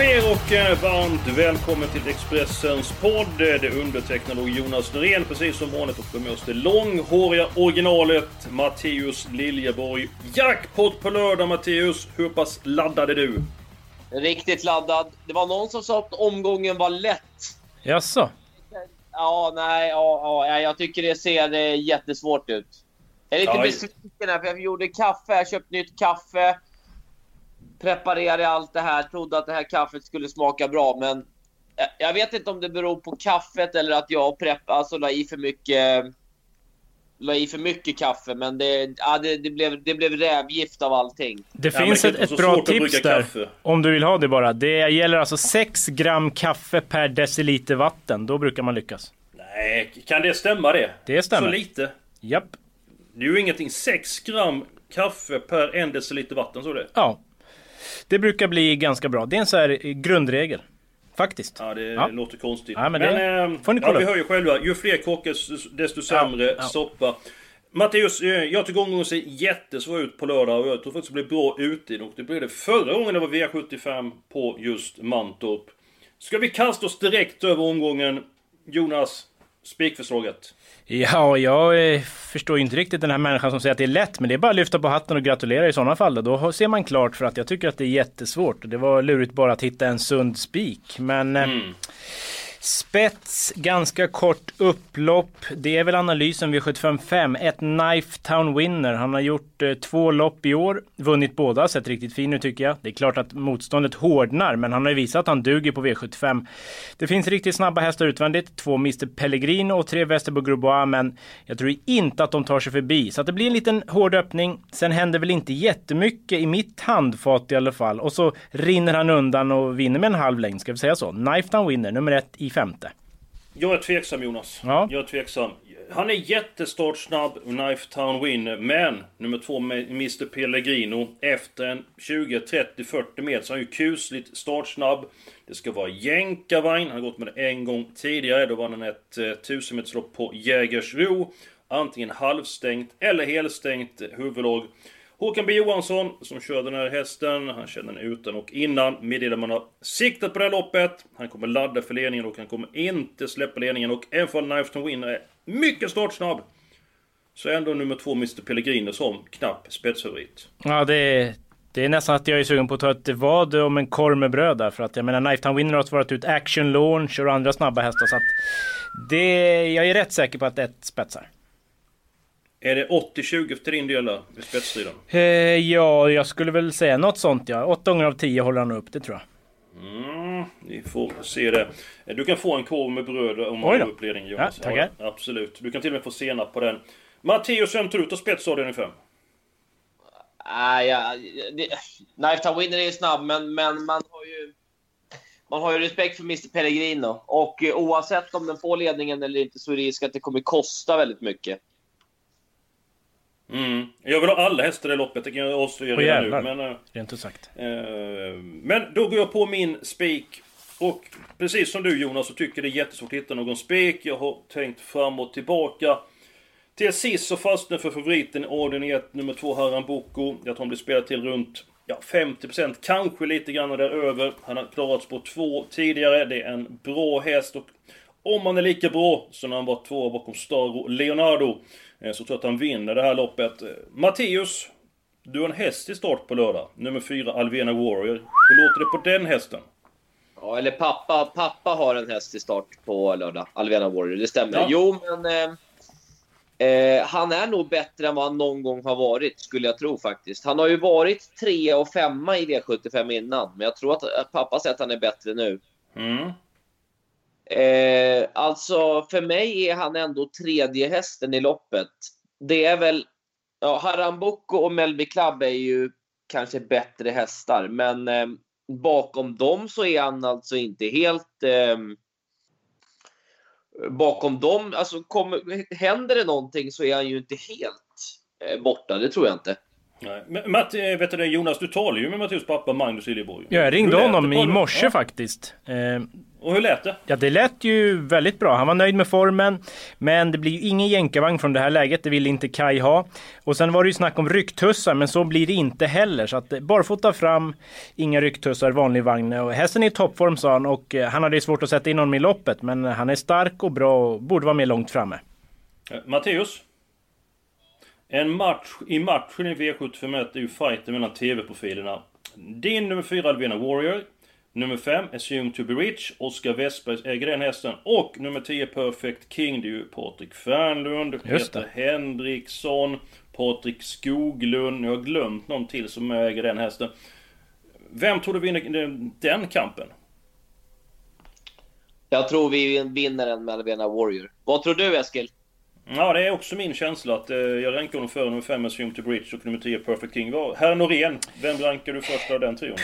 Hej på er och eh, varmt välkommen till Expressens podd. Det är undertecknad och Jonas Norén precis som vanligt och med oss det långhåriga originalet Matteus Liljeborg. Jackpot på lördag Matteus. Hur pass laddad är du? Riktigt laddad. Det var någon som sa att omgången var lätt. Jaså? Ja, nej, ja, ja, jag tycker det ser eh, jättesvårt ut. Jag är lite Ja, besviken här för jag gjorde kaffe, jag köpte nytt kaffe. Preparerade allt det här, trodde att det här kaffet skulle smaka bra men jag- vet inte om det beror på kaffet eller att jag prepp, alltså la i för mycket la i för mycket kaffe men det, ja, det, det, blev, det blev rävgift av allting. Det Ja, finns ett, ett bra tips där. kaffe. Om du vill ha det bara. Det gäller alltså 6 gram kaffe per deciliter vatten. Då brukar man lyckas. Nej, kan det stämma det? Det stämmer. Så lite? Japp. Det är ju ingenting. 6 gram kaffe per en deciliter vatten, så det? Ja. Det brukar bli ganska bra. Det är en så här eh, grundregel. Faktiskt. Ja, det Ja. låter konstigt. Ja, men det ehm, får ni ja, kolla vi upp. hör ju själva. Ju fler kockar desto sämre ja. soppa. Matteus, eh, jag tycker omgången ser jättesvår ut på lördag och jag tror faktiskt det blir bra ute och det blev det förra gången det var V75 på just Mantorp. Ska vi kasta oss direkt över omgången? Jonas, spikförslaget. Ja, jag eh, förstår ju inte riktigt den här människan som säger att det är lätt. Men det är bara att lyfta på hatten och gratulera i sådana fall. Då, då ser man klart för att jag tycker att det är jättesvårt. Det var lurigt bara att hitta en sund spik. Men eh, Spets, ganska kort upplopp. Det är väl analysen V755. Ett Knife Town Winner. Han har gjort eh, två lopp i år. Vunnit båda, sett riktigt fin ut tycker jag. Det är klart att motståndet hårdnar, men han har ju visat att han duger på V75. Det finns riktigt snabba hästar utvändigt. Två Mr Pellegrino och tre Västerbo Grubois, men jag tror inte att de tar sig förbi. Så att det blir en liten hård öppning. Sen händer väl inte jättemycket i mitt handfat i alla fall. Och så rinner han undan och vinner med en halv längd, ska vi säga så. Knife Town Winner, nummer ett i femte. Jag är tveksam Jonas. Ja. Jag är tveksam. Han är jättestartsnabb, Knife Town Winner, men nummer två Mr Pellegrino efter en 20, 30, 40 meter så är han ju kusligt startsnabb. Det ska vara jänkarvagn, han har gått med det en gång tidigare. Då vann han ett eh, 1000 meterslopp på Jägersro. Antingen halvstängt eller helstängt huvudlag. Håkan B Johansson som kör den här hästen, han känner den utan och innan. Meddelar man har siktat på det här loppet. Han kommer ladda för ledningen och han kommer inte släppa ledningen. Och även om Knife to Winner är mycket startsnabb. Så är ändå nummer två Mr Pellegrino som knapp spetsfavorit. Ja, det är, det är nästan att jag är sugen på att ta ett vad om en korv med bröd där. För att jag menar, Knifetown Winner har svarat ut Action Launch och andra snabba hästar. Så att det, jag är rätt säker på att ett spetsar. Är det 80-20 för din del i spetsstriden? Eh, ja, jag skulle väl säga något sånt ja. Åtta gånger av tio håller han upp, det tror jag. Mm, vi får se det. Du kan få en korv med bröd om då. har upp ledningen Jonas. Ja, tackar. Ja, absolut. Du kan till och med få senap på den. Matteus, vem tror du tar spetsavdelning 5? Nej, ja, det, Knife Town Winner är ju snabb, men, men man har ju man har ju respekt för Mr Pellegrino. Och eh, oavsett om den får ledningen eller inte så är det risk att det kommer kosta väldigt mycket. Mm. Jag vill ha alla hästar i loppet, det kan jag avslöja redan nu. jävlar. Men, eh, Rent ut sagt. Eh, Men då går jag på min spik. Och precis som du Jonas så tycker det är jättesvårt att hitta någon spik. Jag har tänkt fram och tillbaka. Till sist så fastnade för favoriten i avdelning 1, nummer 2 Haram Boko. Jag tror han blir spelad till runt ja, 50%, kanske lite grann däröver. Han har klarat spår 2 tidigare. Det är en bra häst och om han är lika bra som när han var två bakom Staro Leonardo eh, så tror jag att han vinner det här loppet. Eh, Matteus, du har en häst i start på lördag. Nummer 4, Alvena Warrior. Hur låter det på den hästen? Ja, eller pappa, pappa har en häst i start på lördag. Alvena Warrior, det stämmer. Ja. Jo, men eh, eh, han är nog bättre än vad han någon gång har varit, skulle jag tro faktiskt. Han har ju varit tre och femma i V75 innan, men jag tror att att pappa säger att han är bättre nu. Mm. Eh, alltså, för mig är han ändå tredje hästen i loppet. det är väl... Ja, Harambuco och Melby Club är ju kanske bättre hästar, men eh, bakom dem så är han alltså inte helt... Eh, bakom dem, alltså kommer, händer det någonting så är han ju inte helt eh, borta, det tror jag inte. Nej. Men Matt, eh, vet du Jonas, du talar ju med Mattias pappa Magnus Liljeborg. Ja, jag ringde honom i morse Ja. faktiskt. Eh, Och hur lät det? Ja, det lät ju väldigt bra. Han var nöjd med formen. Men det blir ju ingen jänkarvagn från det här läget. Det ville inte Kai ha. Och sen var det ju snack om rycktussar, men så blir det inte heller. Så att eh, barfota fram, inga rycktussar, vanlig vagn. Och hästen är i toppform sa han och eh, han hade ju svårt att sätta in honom i loppet. Men eh, han är stark och bra och borde vara med långt framme. Eh, Matteus? En match i matchen i V751 är ju fighten mellan TV-profilerna. Din nummer 4 Alvena Warrior. Nummer 5 Assume to be rich. Oskar Westberg äger den hästen. Och nummer 10 Perfect King. Det är ju Patrik Fernlund, Peter Henriksson, Patrik Skoglund. Jag har glömt någon till som äger den hästen. Vem tror du vinner den- den kampen? Jag tror vi vinner en med Alvena Warrior. Vad tror du, Eskil? Ja, det är också min känsla att eh, jag rankar honom före nummer 5 Assume to Bridge och nummer 10 Perfect King. Herr Norén, vem rankar du först av den trion?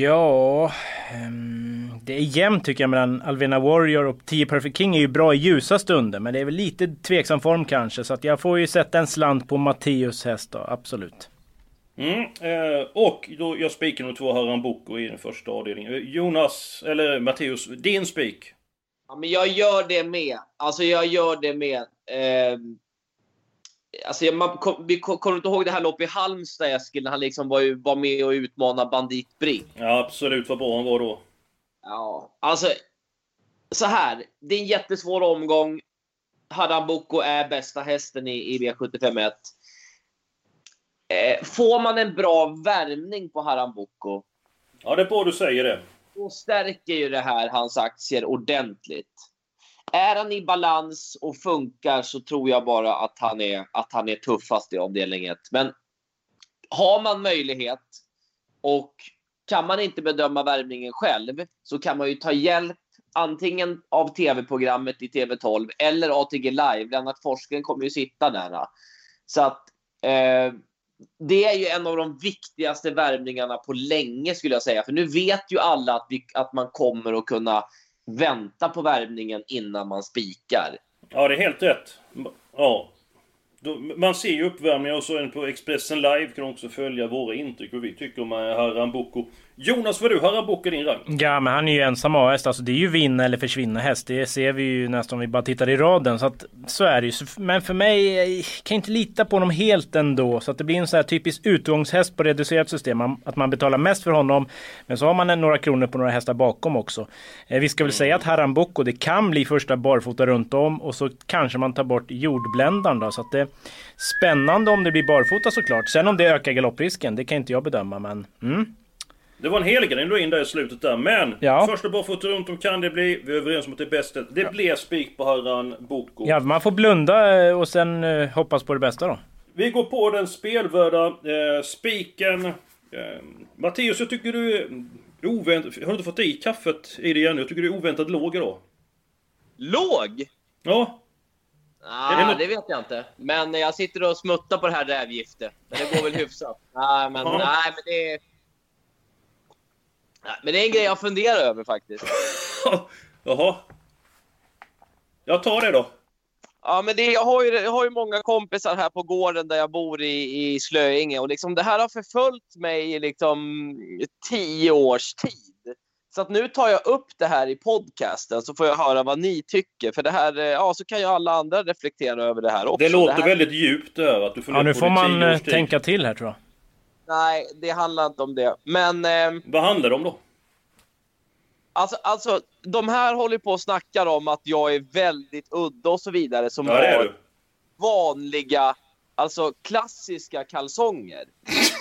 Ja... ehm, det är jämnt tycker jag mellan Alvena Warrior och 10 Perfect King är ju bra i ljusa stunder. Men det är väl lite tveksam form kanske. Så att jag får ju sätta en slant på Matteus häst då, absolut. Mm, eh, och då jag spikar nummer 2 Haram Boko i den första avdelningen. Eh, Jonas, eller Matteus, din spik? Ja, men jag gör det med. Alltså, jag gör det med. Eh, alltså, man, kom, vi kom- kommer du inte ihåg det här loppet i Halmstad, Eskil, när han liksom var, ju- var med och utmanade Bandit Brink? Ja, absolut vad bra han var då. Ja, alltså. Så här. Det är en jättesvår omgång. Harambuco är bästa hästen i, i V751. Eh, får man en bra värmning på Harambuco, Ja, det är bra du säger det. då stärker ju det här hans aktier ordentligt. Är han i balans och funkar så tror jag bara att han är, att han är tuffast i avdelning 1. Men har man möjlighet och kan man inte bedöma värmningen själv så kan man ju ta hjälp antingen av tv-programmet i TV12 eller ATG Live. Lennart Forsgren kommer ju sitta där. Så att eh, det är ju en av de viktigaste värmningarna på länge skulle jag säga. För nu vet ju alla att, vi, att man kommer att kunna vänta på värmningen innan man spikar. Ja, det är helt rätt. Ja. Man ser ju uppvärmningar och så är på Expressen Live kan också följa våra intryck och vi tycker om eh, Haram Boko. Jonas, vad du Haram Boko din rank? Ja, men han är ju ensam A-häst. Alltså det är ju vinna eller försvinna häst. Det ser vi ju nästan om vi bara tittar i raden. Så att så är det ju. Så- Men för mig, jag kan inte lita på honom helt ändå. Så att det blir en sån här typisk utgångshäst på reducerat system. Att man betalar mest för honom. Men så har man några kronor på några hästar bakom också. Eh, Vi ska väl säga att Haramboko, det kan bli första barfota runt om. Och så kanske man tar bort jordbländaren då. Så att det är spännande om det blir barfota såklart. Sen om det ökar galopprisken, det kan inte jag bedöma. Men mm. Det var en helgardin du in där i slutet där, men Ja. första barfota runt om kan det bli. Vi är överens om att det är bäst. Det blir spik på Haram Boko. Ja, man får blunda eh, och sen eh, hoppas på det bästa då. Vi går på den spelvärda eh, spiken. Eh, Mattias, jag tycker du är oväntat... Har du inte fått i kaffet i dig ännu? Jag tycker du är oväntat låg idag. Låg? Ja, Ah, det det, vet jag inte. Men jag sitter och smuttar på det här rävgiftet. Men det går väl hyfsat. Nej, men, Ja. nej, men det är... Nej, men det är en grej jag funderar över faktiskt. Jaha. Jag tar det då. Ja, men det, jag, har ju, jag har ju många kompisar här på gården där jag bor i, i Slöinge och liksom, det här har förföljt mig i liksom tio års tid. Så att nu tar jag upp det här i podcasten så får jag höra vad ni tycker. För det här, eh, ja, så kan ju alla andra reflektera över det här också. Det låter här, väldigt djupt det här att du Ja, funderar nu på får det man eh, tänka till här tror jag. Nej, det handlar inte om det. Men eh, Vad handlar det om då? alltså, alltså, de här håller på och snackar om att jag är väldigt udda och så vidare som Ja, har vanliga, alltså klassiska kalsonger.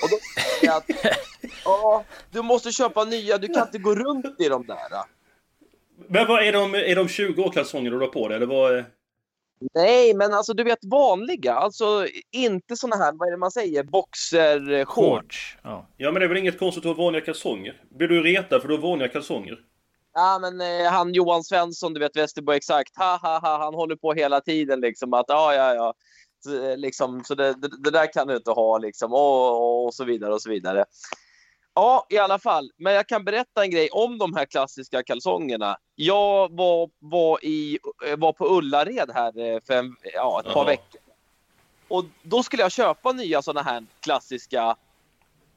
Och då säger jag att ja, du måste köpa nya, du kan inte gå runt i de där. Men vad är de, är de 20 år kalsonger du har på dig? Eller vad? är- Nej, men alltså du vet vanliga, alltså inte såna här, vad är det man säger, boxershorts. Shorts. Ja. Ja men det är väl inget konstigt att ha vanliga kalsonger? Blir du retad för du har vanliga kalsonger? Ja, men eh, han Johan Svensson, du vet Västerbo exakt, ha, ha, ha, han håller på hela tiden liksom att ja, ja, ja. eh, liksom, så det, det, det, där kan du inte ha liksom, och, och så vidare och så vidare. Ja, i alla fall. Men jag kan berätta en grej om de här klassiska kalsongerna. Jag var, var, i, var på Ullared här eh, för en, ja, ett par Jaha. veckor. Och då skulle jag köpa nya sådana här klassiska...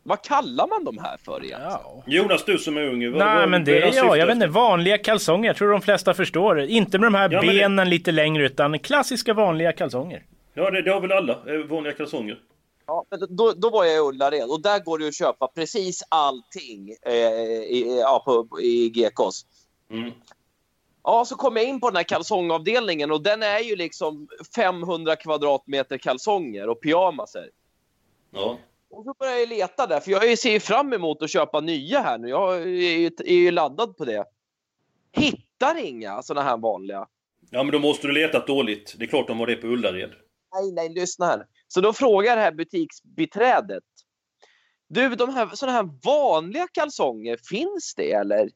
Vad kallar man de här för egentligen? Ja. Jonas, du som är ung. vad- Nej vad- men det är jag, jag vet inte, vanliga kalsonger. Jag tror de flesta förstår. Inte med de här Ja, men det- benen lite längre utan klassiska vanliga kalsonger. Ja, det, det har väl alla. eh, Vanliga kalsonger. Ja, men då, då var jag i Ullared och där går det att köpa precis allting eh, i, ja, på, i GKs. Mm. Ja, så kom jag in på den här kalsongavdelningen och den är ju liksom 500 kvadratmeter kalsonger och pyjamaser. Ja. Och så började jag leta där, för jag ser ju fram emot att köpa nya här nu. Jag är ju, är ju laddad på det. Hittar inga såna här vanliga. ja, men då måste du leta dåligt. Det är klart de har det på Ullared. Nej, nej, lyssna här. Så då frågar det här butiksbiträdet. Du, de här, såna här vanliga kalsonger, finns det eller?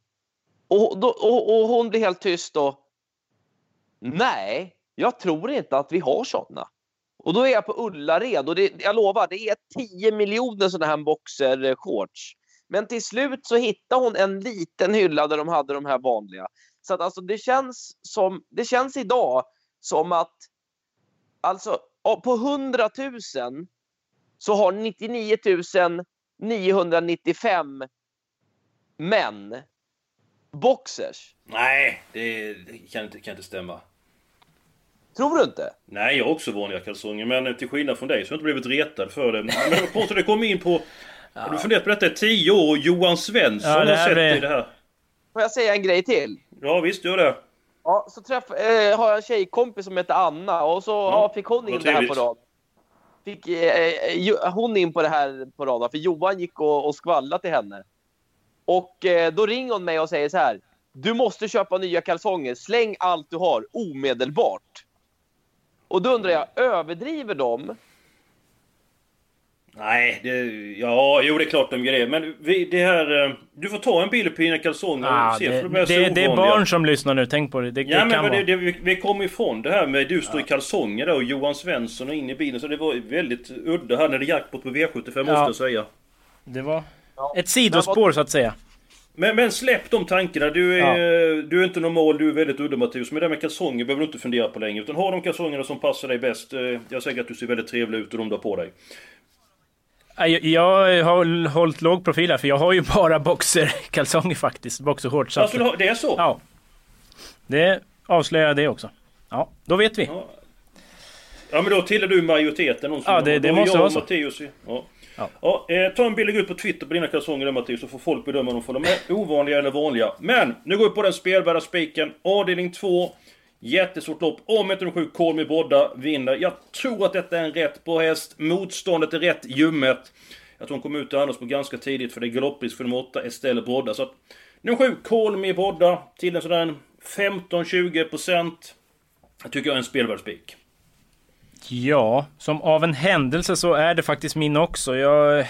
Och, då, och, och hon blir helt tyst då. Nej, jag tror inte att vi har såna. Och då är jag på Ullared och det, jag lovar, det är 10 miljoner sådana här boxershorts. Eh, Men till slut så hittade hon en liten hylla där de hade de här vanliga. Så att alltså det känns som, det känns idag som att Alltså, på 100 000 så har 99 995 män boxers. Nej, det, det kan, inte, kan inte stämma. Tror du inte? Nej, jag har också vanliga kalsonger, men till skillnad från dig så har jag inte blivit retad för det. Men konstigt, det kom in på... Har du funderat på detta i tio år? och Johan Svensson Ja, har sett är- i det här. Får jag säga en grej till? Ja, visst gör det. Ja, så träff, eh, har jag en tjejkompis som heter Anna och så ja, fick hon in det här på rad. Fick eh, ju- hon in på det här på radarn, för Johan gick och, och skvallrade till henne. Och eh, då ringer hon mig och säger så här. Du måste köpa nya kalsonger, släng allt du har omedelbart. Och då undrar jag, överdriver de? Nej, det... Ja, jo det är klart de gör det. Men vi, det här... eh, Du får ta en bild på dina kalsonger Ah, och se, det, för de är så det, det är barn som lyssnar nu, tänk på det. Det, Ja det men vara. det, det, vi, vi kom ifrån det här med du står i kalsonger där och Johan Svensson och in i bilen. Så det var väldigt udda här när det jackpot på V75 måste Ja. jag säga. det var Ja. ett sidospår så att säga. Men, men släpp de tankarna. Du är, du är inte normal, du är väldigt udda Mattias. Men det där med kalsonger behöver du inte fundera på längre. Utan ha de kalsongerna som passar dig bäst. Eh, Jag är säker att du ser väldigt trevlig ut och de du har på dig. Jag, jag har hållit låg profil här, för jag har ju bara boxerkalsonger faktiskt. Boxershorts. Alltså har- det är så? Ja. Det avslöjar det också. Ja, då vet vi. Ja. Ja men då tillhör du majoriteten. någon Ja, det- har- det måste jag vara så. Matteus. Ja. Ja. Ja. eh, ta en gå ut på Twitter på dina kalsonger där Matteus så får folk bedöma om de är ovanliga eller vanliga. Men nu går vi på den spelvärda spiken. Avdelning 2. Jättestort lopp. Om 107 Kolmi Brodda vinner. Jag tror att detta är en rätt bra häst. Motståndet är rätt ljummet. Jag tror hon kommer ut till Anders på ganska tidigt för det är galopprisk för nummer 8 Estelle Brodda. Så att nummer 7 Kolmi Brodda till en sådär 15-20%. Jag tycker jag är en spelvärd spik. Ja, som av en händelse så är det faktiskt min också. Jag...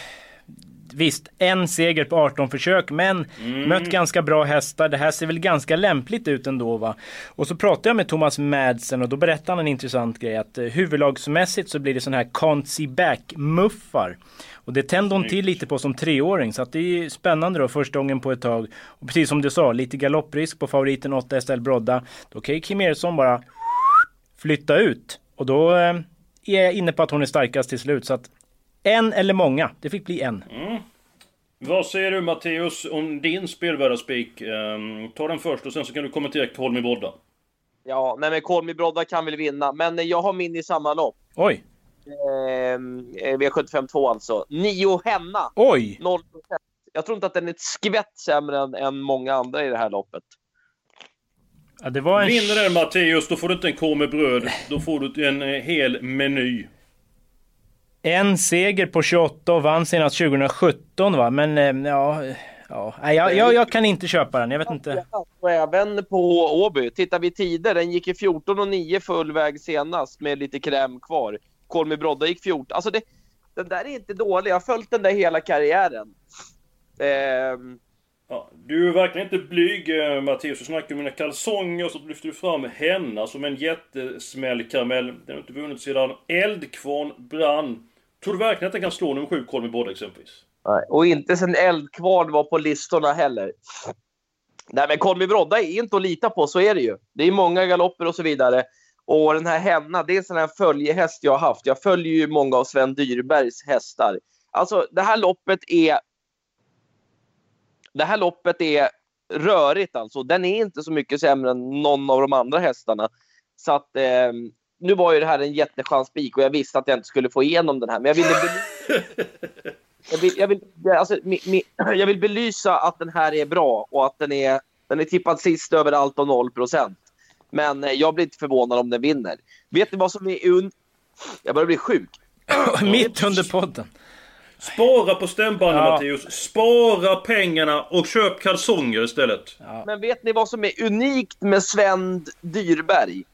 Visst, en seger på 18 försök, men mött ganska bra hästar. Det här ser väl ganska lämpligt ut ändå va. Och så pratade jag med Thomas Madsen och då berättade han en intressant grej. Att eh, huvudlagsmässigt så blir det sån här Consi back-muffar. Och det tände hon till lite på som treåring. Så att det är spännande då första gången på ett tag. Och precis som du sa, lite galopprisk på favoriten 8 SL Brodda. Då kan ju Kim Eriksson bara flytta ut. Och då eh, är jag inne på att hon är starkast till slut. Så att en eller många, det fick bli en. Vad säger du Matteus om din spelvärda spik? Ehm, ta den först och sen så kan du kommentera Kolmi Brodda. Ja, nej men Kolmi Brodda kan väl vinna, men jag har min i samma lopp. Oj, Ehm, eh, V75 2 alltså. Nio Henna, oj! 0%. Jag tror inte att den är ett skvätt sämre än, än många andra i det här loppet. Ja, det var en... Vinner den Matteus, då får du inte en korv med bröd. Då får du en eh, hel meny. En seger på 28 och vann senast 2017 va, men eh, ja... ja. Jag, jag, jag kan inte köpa den, jag vet inte. Och även på Åby. Tittar vi tider, den gick i 14 och 9 full väg senast med lite kräm kvar. Kolmi Brodda gick 14. Alltså det, den där är inte dålig. Jag har följt den där hela karriären. Ehm, Ja, du är verkligen inte blyg eh, Mattias. Du snackar om mina kalsonger så lyfter du fram henna som en jättesmällkaramell. Den har inte vunnit sedan Eldkvarn brann. Tror du verkligen att den kan slå nummer 7 Kolmi Brodde exempelvis? Nej, och inte sen Eldkvarn var på listorna heller. Nej, men Kolmi Brodda är inte att lita på, så är det ju. Det är många galopper och så vidare. Och den här Henna, det är en sån här följehäst jag har haft. Jag följer ju många av Sven Dyrbergs hästar. Alltså, det här loppet är... Det här loppet är rörigt alltså. Den är inte så mycket sämre än någon av de andra hästarna. Så att... Eh, nu var ju det här en jättechanspik och jag visste att jag inte skulle få igenom den här. Men jag ville... jag vill, jag, vill, alltså, mi, mi, jag vill belysa att den här är bra och att den är, den är tippad sist överallt och 0% Men eh, jag blir inte förvånad om den vinner. Vet ni vad som är un... Jag börjar bli sjuk. Mitt under podden. Spara på stämbanden Ja. Mattias. Spara pengarna och köp kalsonger istället. Men vet ni vad som är unikt med Sven Dyrberg?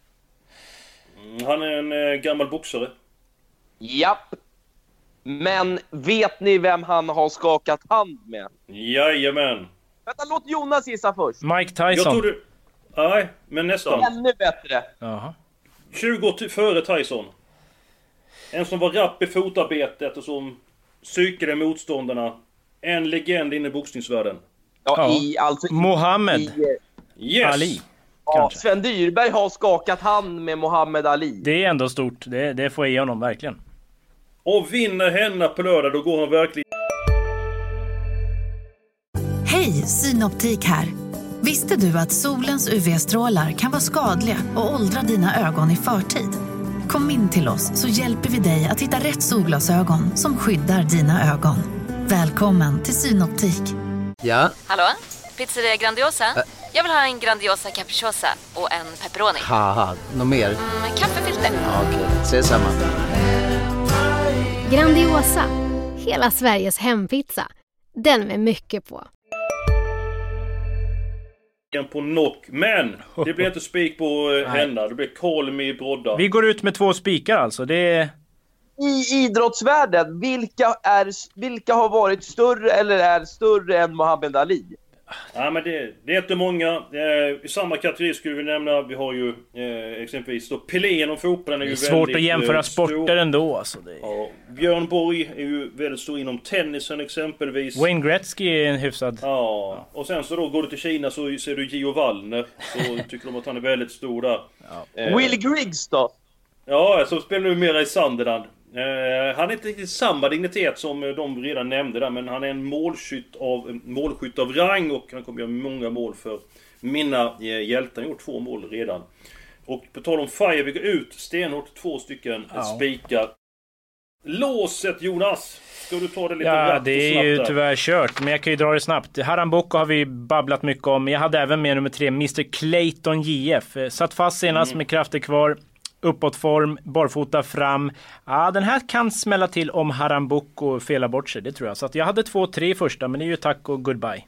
Mm, Han är en eh, gammal boxare. Japp. Men vet ni vem han har skakat hand med? Jajamän. Vänta, låt Jonas gissa först. Mike Jag Tyson. tror du... Nej, men nästan. Ännu bättre. Jaha. 20 år till- före Tyson. En som var rapp i fotarbetet och som psykade motståndarna. En legend inne i boxningsvärlden. Ja, Ja. i alltså... Mohammed I, eh, Yes! Ali. Ja. Sven Dyrberg har skakat hand med Muhammad Ali. Det är ändå stort. Det, det får jag ge honom verkligen. Och vinner henne på lördag, då går han verkligen... Hej, Synoptik här. Visste du att solens UV-strålar kan vara skadliga och åldra dina ögon i förtid? Kom in till oss så hjälper vi dig att hitta rätt solglasögon som skyddar dina ögon. Välkommen till Synoptik. Ja, Hallå? Pizzeria Grandiosa? Jag vill ha en Grandiosa capriciosa och en pepperoni. haha, något mer? Med kaffefilter. Ja, Okej, ses samma. Grandiosa, hela Sveriges hempizza. Den med mycket på. på knock. Men! Det blir inte spik på eh, henne. Det blir Kolmi Brodda. Vi går ut med två spikar alltså. Det är... I idrottsvärlden, vilka, är, vilka har varit större eller är större än Muhammad Ali? Ja men det, det är inte många. Eh, I samma kategori skulle vi nämna, vi har ju eh, exempelvis då Pelé inom fotbollen är Det ju är svårt väldigt, att jämföra eh, stor. sporter ändå alltså. Det är... Ja, Björn Borg är ju väldigt stor inom tennisen exempelvis. Wayne Gretzky är en hyfsad... Ja, och sen så då går du till Kina så ser du Gio Wallner. Så tycker de att han är väldigt stor där. Eh, Will Griggs då? Ja, som spelar nu mera i Sunderland. Eh, han är inte riktigt samma dignitet som eh, de redan nämnde där, men han är en målskytt av, målskytt av rang och han kommer göra många mål för mina eh, hjältar. Han har gjort två mål redan. Och på tal om Fire, vi går ut stenhårt två stycken Ja. spikar. Låset Jonas! Ska du ta det lite Ja, det är ju där? tyvärr kört, men jag kan ju dra det snabbt. Harambuco har vi babblat mycket om. Jag hade även med nummer tre, Mr Clayton JF. Satt fast senast med krafter kvar. Uppåtform, barfota fram. Ah, den här kan smälla till om Harambuco felar bort sig, det tror jag. Så att jag hade två, tre i första, men det är ju tack och goodbye.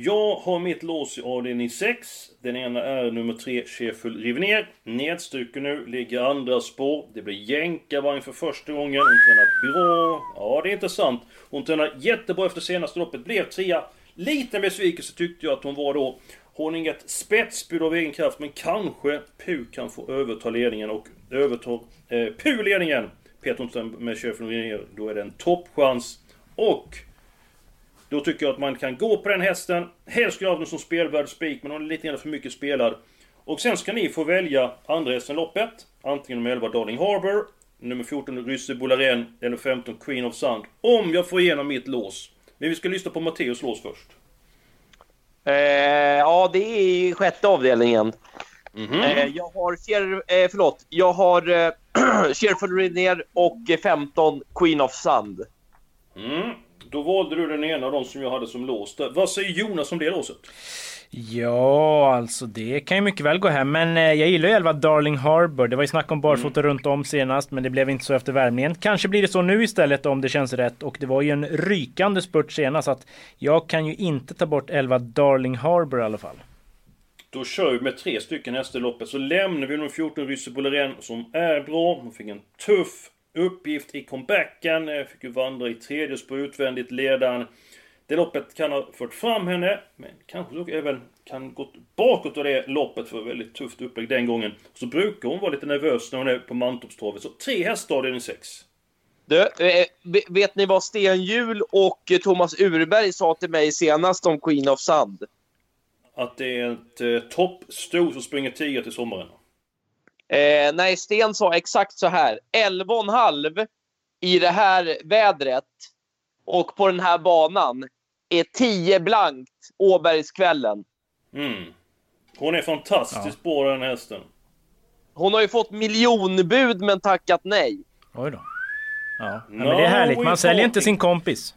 Jag har mitt lås i avdelning 6. Den ena är nummer 3, Sheffield Rivner. Nedstruken nu, ligger andra spår. Det blir jänkarvagn för första gången. Hon tränar bra. Ja, det är intressant. Hon tränar jättebra efter senaste loppet. Blev trea. Liten besvikelse tyckte jag att hon var då. Hon har inget spetsbud av egen kraft, men kanske Pu kan få överta ledningen och övertar eh, Pu ledningen. Peter Holmström med Sheffield då är det en toppchans. Och då tycker jag att man kan gå på den hästen. Helst skulle jag ha den som spelvärd spik, men hon är lite grann för mycket spelad. Och sen ska ni få välja andra hästen i loppet. Antingen nummer 11 Darling Harbour, nummer 14 Rysse Bolaren eller 15 Queen of Sand. Om jag får igenom mitt lås. Men vi ska lyssna på Matteus lås först. Eh, ja, det är i sjätte avdelningen. Mhm. Eh, jag har Sher, eh, förlåt, jag har eh, Sherford Renier och eh, 15 Queen of Sand. Mm. Då valde du den ena av de som jag hade som lås. där. Vad säger Jonas om det låset? Ja, alltså det kan ju mycket väl gå hem. Men eh, jag gillar ju 11 Darling Harbour. Det var ju snack om barfota runt om senast, men det blev inte så efter värmningen. Kanske blir det så nu istället om det känns rätt. Och det var ju en rykande spurt senast, så att jag kan ju inte ta bort 11 Darling Harbour i alla fall. Då kör vi med tre stycken hästar i loppet. Så lämnar vi nummer 14 Rysse som är bra. Hon fick en tuff uppgift i comebacken. Eh, Fick ju vandra i tredje spår utvändigt ledaren. Det loppet kan ha fört fram henne, men kanske dock även kan gått bakåt av det loppet för väldigt tufft upplägg den gången. Så brukar hon vara lite nervös när hon är på Mantorpstravet. Så tre hästar avdelning 6. Du, eh, vet ni vad Sten Hjul och Thomas Urberg sa till mig senast om Queen of Sand? Att det är ett eh, toppsto som springer 10 till sommaren. Eh, nej, Sten sa exakt så här. 11,5 i det här vädret och på den här banan är 10 blankt Åbergskvällen. Mm. Hon är fantastiskt ja. bra den hästen. Hon har ju fått miljonbud men tackat nej. Oj då. Ja, no, men det är härligt. Man säljer inte sin kompis.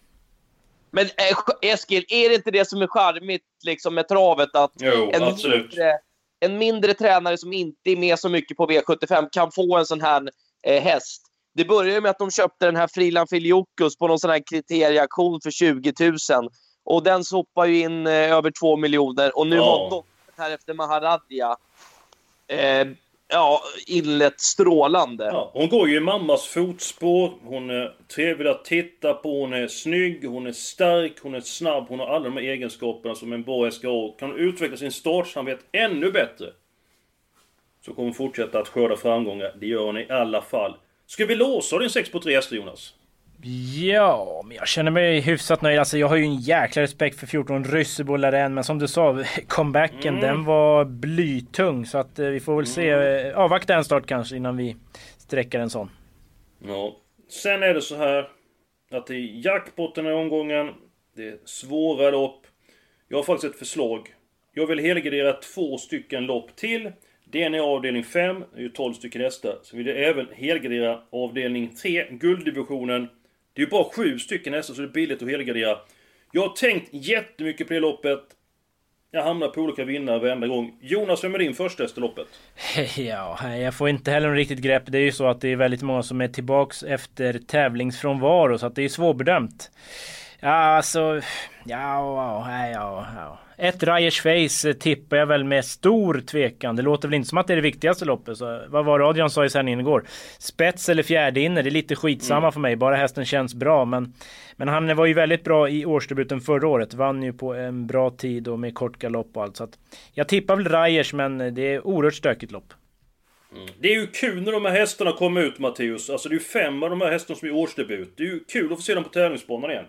Men äh, Eskil, är det inte det som är charmigt liksom, med travet? Att jo, en, absolut. Mindre, en mindre tränare som inte är med så mycket på V75 kan få en sån här eh, häst. Det började med att de köpte den här Frilan Filiokus på någon sån här kriterieaktion för 20 000. Och den sopar ju in eh, över 2 miljoner. Och nu ja. har de här efter Maharadja eh, ja, inlett strålande. Ja, hon går ju i mammas fotspår. Hon är trevlig att titta på. Hon är snygg, hon är stark, hon är snabb. Hon har alla de här egenskaperna som en bra SKA. Kan hon utveckla sin startsamhet ännu bättre så kommer hon fortsätta att skörda framgångar. Det gör hon i alla fall. Ska vi låsa din 6 på 3 hästar Jonas? Ja, men jag känner mig hyfsat nöjd. Alltså jag har ju en jäkla respekt för 14 Ryssebo Laren, men som du sa, comebacken mm. den var blytung. Så att eh, vi får väl se, mm. Eh, avvakta en start kanske innan vi sträcker en sån. Ja, sen är det så här att det är jackpot den här omgången. Det är svåra lopp. Jag har faktiskt ett förslag. Jag vill helgardera två stycken lopp till. Det är avdelning 5, det är ju 12 stycken hästar. Så vill jag även helgardera avdelning 3, gulddivisionen. Det är ju bara 7 stycken hästar så det är billigt att helgardera. Jag har tänkt jättemycket på det loppet. Jag hamnar på olika vinnare varenda gång. Jonas, vem är din första häst i loppet? Ja, jag får inte heller något riktigt grepp. Det är ju så att det är väldigt många som är tillbaks efter tävlingsfrånvaro så att det är svårbedömt. Ja, alltså... Ja, ja, ja. Ett Rajers Face eh, tippar jag väl med stor tvekan. Det låter väl inte som att det är det viktigaste loppet. Så vad var Adrian sa i sändningen igår? Spets eller fjärde inne, det är lite skitsamma mm. för mig. Bara hästen känns bra. Men, men han var ju väldigt bra i årsdebuten förra året. Vann ju på en bra tid och med kort galopp och allt. Så att jag tippar väl Rajers, men det är oerhört stökigt lopp. Mm. Det är ju kul när de här hästarna kommer ut Matteus. Alltså det är ju fem av de här hästarna som är årsdebut. Det är ju kul att få se dem på tävlingsbanan igen.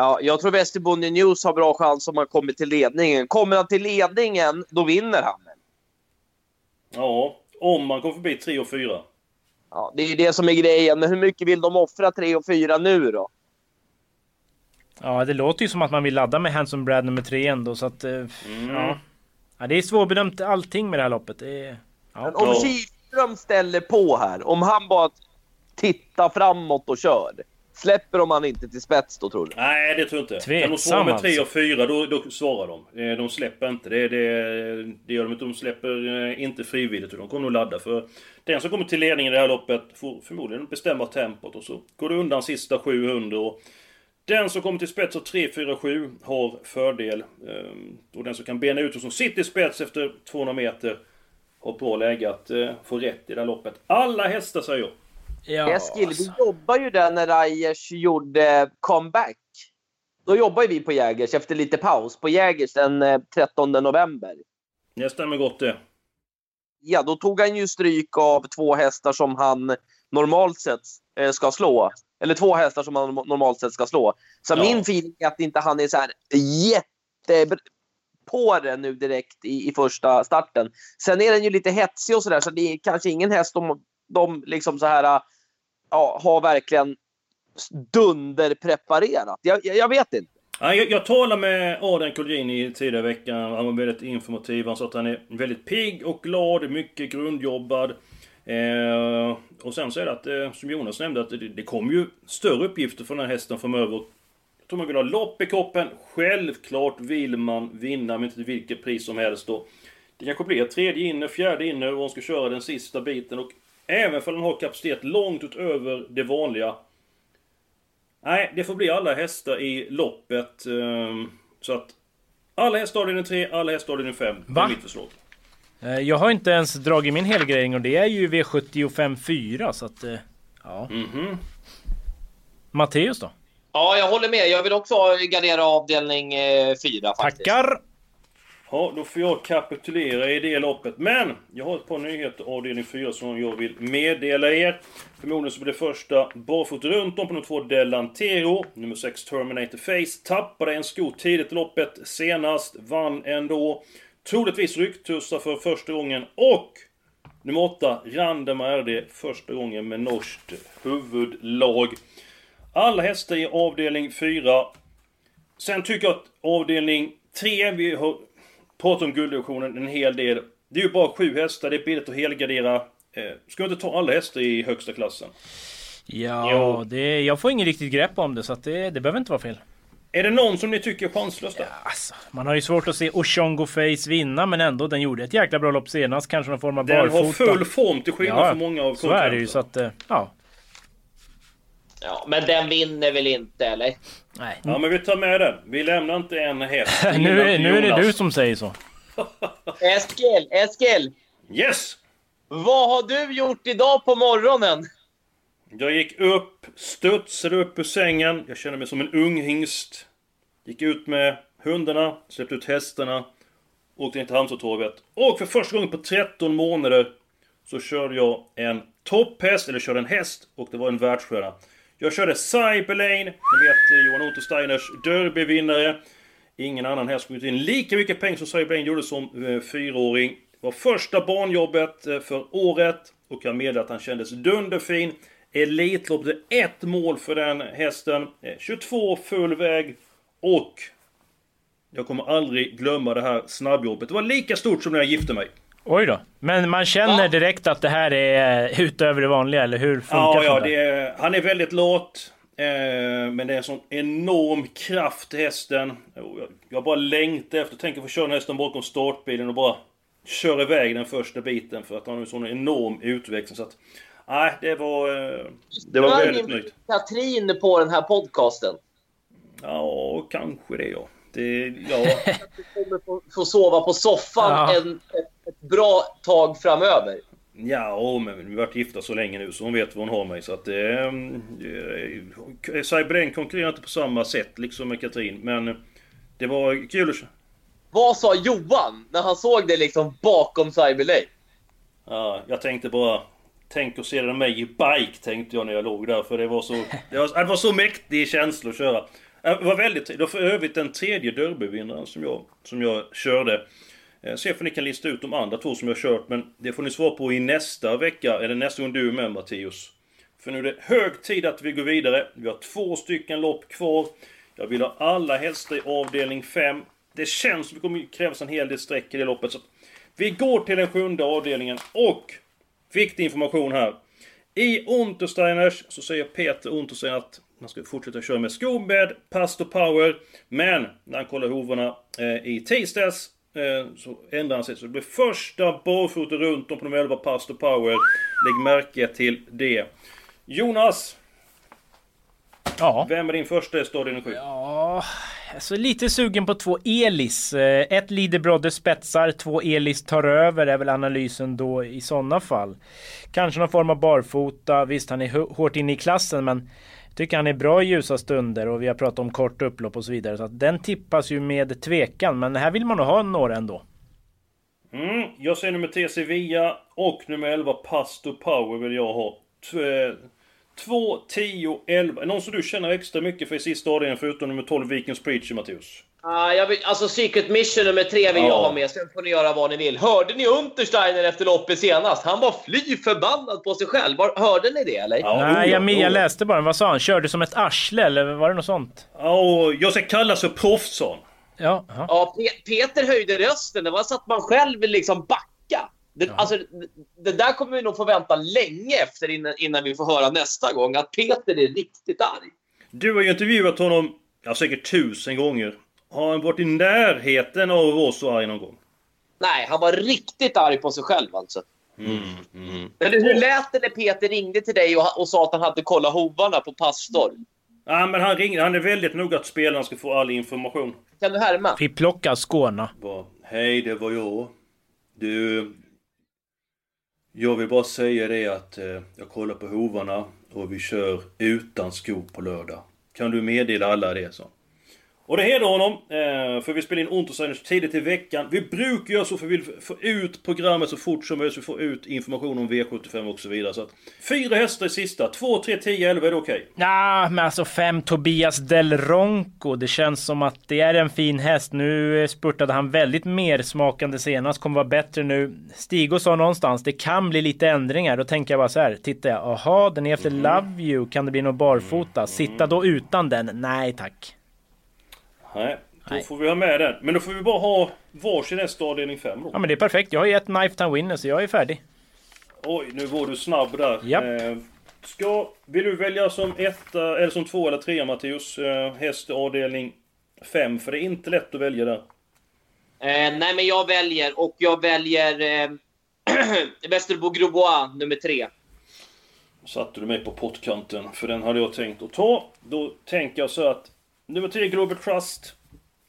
Ja, jag tror Västerbonde News har bra chans om han kommer till ledningen. Kommer han till ledningen, då vinner han. Ja, om man kommer förbi 3 och 4. Ja, det är ju det som är grejen. Men hur mycket vill de offra 3 och 4 nu då? Ja, det låter ju som att man vill ladda med Hanson Brad nummer 3 ändå, så att... Eh, mm. Ja. ja. Det är svårbedömt allting med det här loppet. Det är, ja. Men om Kihlström ställer på här, om han bara tittar framåt och kör. Släpper de han inte till spets då tror du? Nej det tror jag inte. Tveksam Kan de svara med 3 och 4 då, då svarar de. Eh, de släpper inte. Det, det, det gör de inte. De släpper eh, inte frivilligt. De kommer nog ladda. För den som kommer till ledningen i det här loppet får förmodligen bestämma tempot. Och så går det undan sista 700. Och den som kommer till spets av 3, 4, 7 har fördel. Ehm, och den som kan bena ut och som sitter i spets efter 200 meter har bra läge att eh, få rätt i det här loppet. Alla hästar säger jag. Ja, Eskil, alltså. vi jobbar ju där när Rajers gjorde comeback. Då jobbar vi på Jägers efter lite paus på Jägers den 13 eh, november. Det stämmer gott det. Ja, då tog han ju stryk av två hästar som han normalt sett eh, ska slå. Eller två hästar som han normalt sett ska slå. Så ja. min feeling är att inte han är så här jätte på det nu direkt i, i första starten. Sen är den ju lite hetsig och sådär, så det är kanske ingen häst de, de liksom så här ja, har verkligen dunderpreparerat. Jag, jag, jag vet inte. Jag, jag talade med Adrian Kolgjini tidigare i veckan. Han var väldigt informativ. Han sa att han är väldigt pigg och glad, mycket grundjobbad. Eh, och sen så är det att, eh, som Jonas nämnde, att det, det kommer ju större uppgifter för den här hästen framöver. Jag tror man vill ha lopp i kroppen. Självklart vill man vinna, men inte till vilket pris som helst då. Det kanske blir tredje inne, fjärde inne och hon ska köra den sista biten. Och Även för den har kapacitet långt utöver det vanliga. Nej, det får bli alla hästar i loppet. Ehm, så att... Alla hästar avdelning 3, alla hästar avdelning 5. Det är mitt förslag. Eh, jag har inte ens dragit min helgardering och det är ju V75 4 så att... Eh, ja. Mm -hmm. Matteus då? Ja, jag håller med. Jag vill också gardera avdelning 4 faktiskt. Tackar! Ja, då får jag kapitulera i det loppet. Men! Jag har ett par nyheter avdelning 4 som jag vill meddela er. Förmodligen så blir det första barfota runt om på nummer 2 Delantero. Nummer 6 Terminator Face. Tappade en sko tidigt i loppet senast. Vann ändå. Troligtvis rycktussar för första gången. Och nummer 8 Randemar RD. Första gången med norskt huvudlag. Alla hästar i avdelning 4. Sen tycker jag att avdelning 3, vi har pratat om gulddivisionen en hel del. Det är ju bara sju hästar, det är billigt att helgardera. Eh, ska inte ta alla hästar i högsta klassen? Ja, det, jag får ingen riktigt grepp om det så att det, det behöver inte vara fel. Är det någon som ni tycker är chanslös där? Ja, alltså, man har ju svårt att se Oshongo Face vinna men ändå, den gjorde ett jäkla bra lopp senast. Kanske någon form av Den barfota. har full form till skillnad Ja, från många av Så är det ju så att, eh, ja. Ja, men den vinner väl inte, eller? Nej. Ja men vi tar med den. Vi lämnar inte en häst. nu, är- nu är det du som säger så. Eskil, Eskil! Yes! Vad har du gjort idag på morgonen? Jag gick upp, studsade upp ur sängen. Jag kände mig som en ung hingst. Gick ut med hundarna, släppte ut hästarna. Åkte in till Halmstadtorget. Och för första gången på 13 månader så körde jag en topphäst, eller körde en häst, och det var en världsstjärna. Jag körde Cyberlane, ni vet eh, Johan Otto Steiners derbyvinnare. Ingen annan häst kommit in lika mycket pengar som Cyberlane gjorde som eh, fyraåring. Det var första banjobbet eh, för året och jag meddela att han kändes dunderfin. Elitlopp, det är ett mål för den hästen. Eh, 22 full väg och jag kommer aldrig glömma det här snabbjobbet. Det var lika stort som när jag gifte mig. Oj då. Men man känner Va? direkt att det här är utöver det vanliga, eller hur funkar Ja, ja det är, han är väldigt lat. Eh, men det är en sån enorm kraft i hästen. Och Jag, bara längtar efter, tänker få köra den hästen bakom startbilen och bara köra iväg den första biten för att han har en sån enorm utveckling. Så att, nej, det var... Eh, det var väldigt nöjt. Katrin på den här podcasten? Ja, kanske det ja. Det, ja. Du kommer få, få sova på soffan Ja. en, ett, ett bra tag framöver. Ja, men vi har varit gifta så länge nu så hon vet var hon har mig. Så att... Eh, Cyberlane konkurrerar inte på samma sätt liksom med Katrin. Men det var kul att Vad sa Johan när han såg det liksom bakom Cyberlane? Ja, jag tänkte bara... Tänk att se mig i bike, tänkte jag när jag låg där. För det var så... Det var, det var så mäktig känsla att köra. Det var väldigt... Det var för övrigt den tredje derbyvinnaren som jag, som jag körde. Eh, se om ni kan lista ut de andra två som jag har kört, men det får ni svara på i nästa vecka, eller nästa gång du är med Mattias. För nu är det hög tid att vi går vidare. Vi har två stycken lopp kvar. Jag vill ha alla hästar i avdelning 5. Det känns som det kommer krävas en hel del streck i det loppet. Så vi går till den sjunde avdelningen och viktig information här. I Untersteiners så säger Peter Untersteiner att man ska fortsätta köra med skombädd, Pastor Power. Men när han kollar hovarna eh, i tisdags eh, så ändrar han sig. Så det blir första barfota runt om på de 11 Pastor Power. Lägg märke till det. Jonas! Ja. Vem är din första i stadion 7? Ja, alltså lite sugen på två Elis. Eh, Ett Liderbrodde spetsar, två Elis tar över är väl analysen då i sådana fall. Kanske någon form av barfota. Visst, han är hå- hårt inne i klassen men tycker han är bra i ljusa stunder och vi har pratat om kort upplopp och så vidare. Så att den tippas ju med tvekan, men här vill man nog ha några ändå. Mm, jag säger nummer 3 Sevilla och nummer 11 Pastor Power vill jag ha. 2, 10, 11. Någon som du känner extra mycket för i sista avdelningen förutom nummer 12 Vikings Preacher Matteus? Jag vill, alltså Secret Mission nummer tre vill Ja. jag ha med, sen får ni göra vad ni vill. Hörde ni Untersteiner efter loppet senast? Han var fly förbannad på sig själv. Hörde ni det eller? Ja, Nej, oh ja, jag, men jag oh ja. läste bara. Vad sa han? Körde som ett arsle eller var det något sånt? Ja, och jag ska kallas för proffs sa han. Ja, ja. Ja, Pe- Peter höjde rösten. Det var så att man själv vill liksom backa. Det, alltså, det, det där kommer vi nog få vänta länge efter innan, innan vi får höra nästa gång. Att Peter är riktigt arg. Du har ju intervjuat honom, ja säkert tusen gånger. Har han varit i närheten av att vara så arg någon gång? Nej, han var riktigt arg på sig själv alltså. Mm, mm. Eller hur lät det när Peter ringde till dig och, och sa att han hade kollat hovarna på Pastor? Ja, men han ringde. Han är väldigt noga att spelarna ska få all information. Kan du härma? Vi plockar Skåne. Hej, det var jag. Du... Jag vill bara säga det att eh, jag kollar på hovarna och vi kör utan skor på lördag. kan du meddela alla det, så. Och det hedrar honom, eh, för vi spelar in Untersteiners tidigt i veckan. Vi brukar göra så för vi vill få ut programmet så fort som möjligt, så vi får ut information om V75 och så vidare. Så att, fyra hästar i sista, 2, 3, 10, 11, är det okej? Okay? Ja, men alltså fem Tobias Del Ronco. Det känns som att det är en fin häst. Nu spurtade han väldigt mer smakande senast, kommer vara bättre nu. Stig sa någonstans, det kan bli lite ändringar. Då tänker jag bara så här, tittar jag, aha, den är efter mm. Love You, kan det bli något barfota? Sitta då utan den? Nej tack. Nej, då Nej. får vi ha med den. Men då får vi bara ha varsin häst avdelning 5 då. Ja men det är perfekt. Jag har ju ett Knife Time Winner så jag är färdig. Oj, nu var du snabb där. Japp. Eh, ska, vill du välja som etta, eller som två eller trea Mattias? Eh, häst avdelning 5, för det är inte lätt att välja där. Eh, nej men jag väljer, och jag väljer eh, Västerbo Grobois nummer 3. Satte du mig på pottkanten, för den hade jag tänkt att ta. Då tänker jag så att Nummer 10, Global Trust.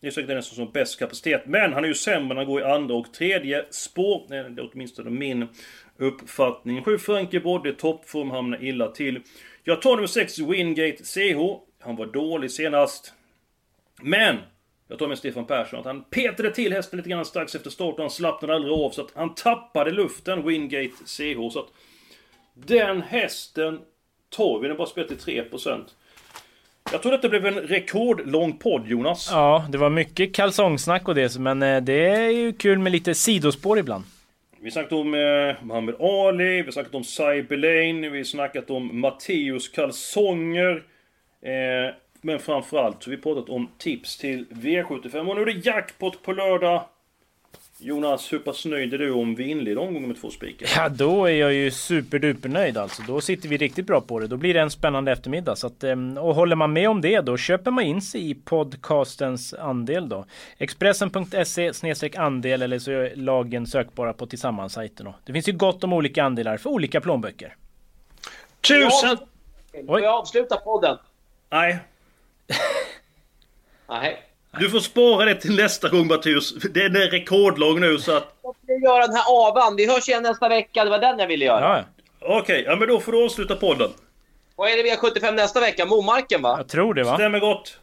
Det är säkert den som har bäst kapacitet. Men han är ju sämre när han går i andra och tredje spår. Det är åtminstone min uppfattning. 7 Frankie Brodde, toppform, hamnar illa till. Jag tar nummer 6, Wingate CH. Han var dålig senast. Men! Jag tar med Stefan Persson att han petade till hästen lite grann strax efter start och han slappnade aldrig av så att han tappade luften, Wingate CH. Så att den hästen tar vi, den bara spelar till 3%. Jag tror detta blev en rekordlång podd Jonas. Ja, det var mycket kalsongsnack och det, men eh, det är ju kul med lite sidospår ibland. Vi snackat om eh, Muhammad Ali, vi har snackat om Cyber Lane, vi har snackat om Matteus kalsonger. Eh, men framförallt så har vi pratat om tips till V75 och nu är det jackpot på lördag. Jonas, hur pass nöjd är du om vi inleder omgången med två spikar? Ja, då är jag ju superduper nöjd alltså. Då sitter vi riktigt bra på det. Då blir det en spännande eftermiddag. Så att, ehm, och håller man med om det, då köper man in sig i podcastens andel då. Expressen.se andel eller så är lagen sökbara på tillsammans-sajten. Det finns ju gott om olika andelar för olika plånböcker. Tusen! Får jag avsluta podden? Nej. Nej. Du får spara det till nästa gång Mattias. Den är rekordlång nu så att... Jag vill göra den här avan. Vi hörs igen nästa vecka. Det var den jag ville göra. Ja. Okej, okay, ja men då får du avsluta podden. Vad är det V75 nästa vecka? Momarken va? Jag tror det va? Stämmer gott.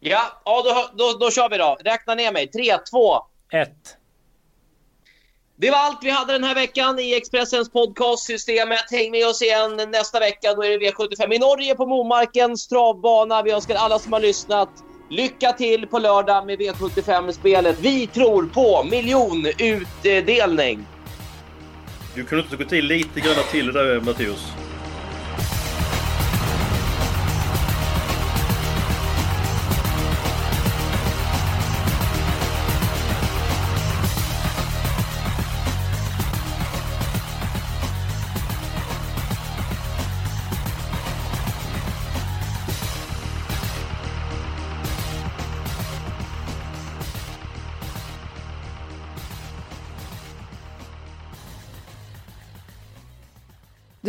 Ja, ja då, då, då kör vi då. Räkna ner mig. 3, 2... 1. Det var allt vi hade den här veckan i Expressens podcastsystemet. Häng med oss igen nästa vecka. Då är det V75 i Norge på Momarkens travbana. Vi önskar alla som har lyssnat Lycka till på lördag med V75-spelet. Vi tror på miljonutdelning. Du kunde inte gå till lite grann till där Mattias.